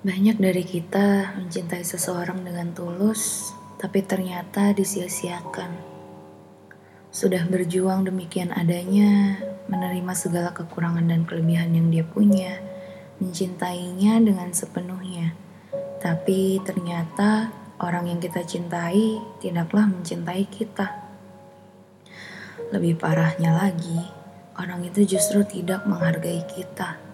Banyak dari kita mencintai seseorang dengan tulus, tapi ternyata disia-siakan. Sudah berjuang demikian adanya, menerima segala kekurangan dan kelebihan yang dia punya, mencintainya dengan sepenuhnya. Tapi ternyata orang yang kita cintai tidaklah mencintai kita. Lebih parahnya lagi, orang itu justru tidak menghargai kita.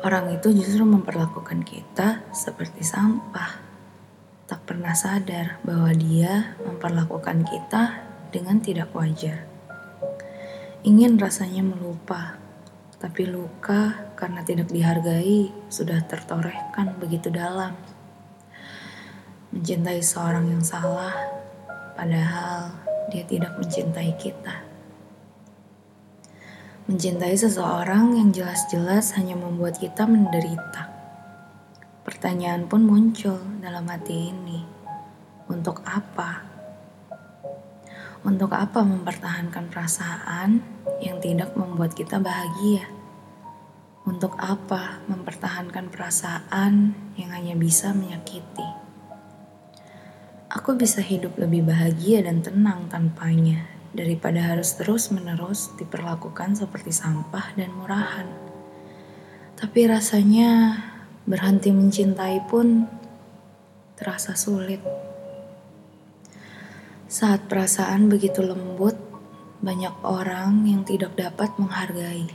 Orang itu justru memperlakukan kita seperti sampah. Tak pernah sadar bahwa dia memperlakukan kita dengan tidak wajar. Ingin rasanya melupa, tapi luka karena tidak dihargai sudah tertorehkan begitu dalam. Mencintai seorang yang salah, padahal dia tidak mencintai kita. Mencintai seseorang yang jelas-jelas hanya membuat kita menderita. Pertanyaan pun muncul dalam hati ini. Untuk apa? Untuk apa mempertahankan perasaan yang tidak membuat kita bahagia? Untuk apa mempertahankan perasaan yang hanya bisa menyakiti? Aku bisa hidup lebih bahagia dan tenang tanpanya daripada harus terus-menerus diperlakukan seperti sampah dan murahan. Tapi rasanya berhenti mencintai pun terasa sulit. Saat perasaan begitu lembut, banyak orang yang tidak dapat menghargai.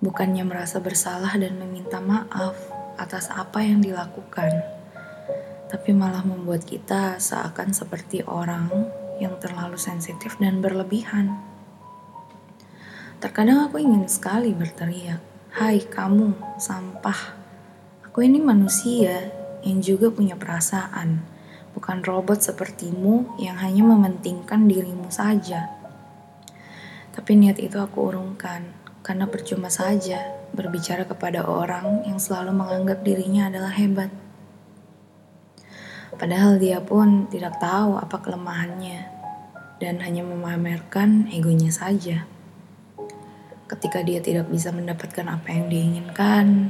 Bukannya merasa bersalah dan meminta maaf atas apa yang dilakukan, tapi malah membuat kita seakan seperti orang yang terlalu sensitif dan berlebihan. Terkadang aku ingin sekali berteriak, "Hai kamu, sampah. Aku ini manusia yang juga punya perasaan, bukan robot sepertimu yang hanya mementingkan dirimu saja." Tapi niat itu aku urungkan karena percuma saja berbicara kepada orang yang selalu menganggap dirinya adalah hebat. Padahal dia pun tidak tahu apa kelemahannya dan hanya memamerkan egonya saja. Ketika dia tidak bisa mendapatkan apa yang diinginkan,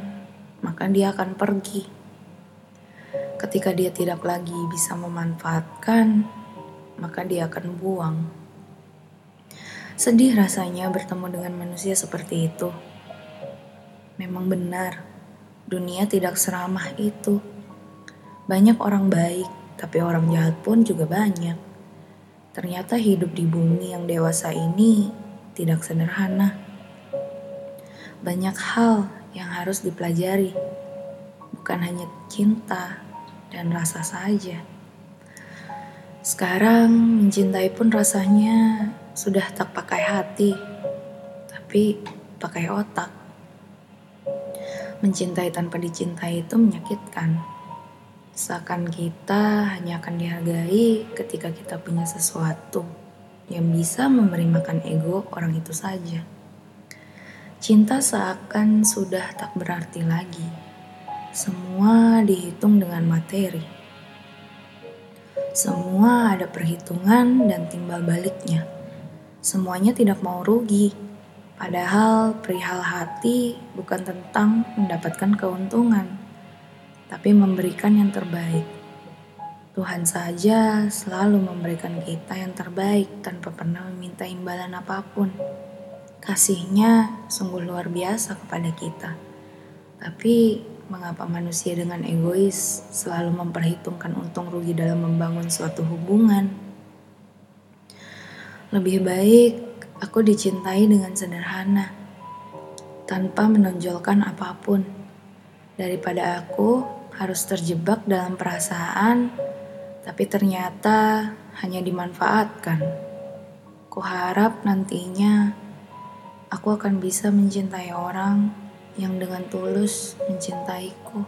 maka dia akan pergi. Ketika dia tidak lagi bisa memanfaatkan, maka dia akan buang. Sedih rasanya bertemu dengan manusia seperti itu. Memang benar, dunia tidak seramah itu. Banyak orang baik, tapi orang jahat pun juga banyak. Ternyata hidup di bumi yang dewasa ini tidak sederhana. Banyak hal yang harus dipelajari, bukan hanya cinta dan rasa saja. Sekarang mencintai pun rasanya sudah tak pakai hati, tapi pakai otak. Mencintai tanpa dicintai itu menyakitkan. Seakan kita hanya akan dihargai ketika kita punya sesuatu yang bisa memberi makan ego orang itu saja. Cinta seakan sudah tak berarti lagi. Semua dihitung dengan materi. Semua ada perhitungan dan timbal baliknya. Semuanya tidak mau rugi. Padahal perihal hati bukan tentang mendapatkan keuntungan tapi memberikan yang terbaik. Tuhan saja selalu memberikan kita yang terbaik tanpa pernah meminta imbalan apa pun. Kasihnya sungguh luar biasa kepada kita. Tapi mengapa manusia dengan egois selalu memperhitungkan untung rugi dalam membangun suatu hubungan? Lebih baik aku dicintai dengan sederhana, tanpa menonjolkan apa pun, daripada aku harus terjebak dalam perasaan, tapi ternyata hanya dimanfaatkan. Kuharap nantinya aku akan bisa mencintai orang yang dengan tulus mencintaiku.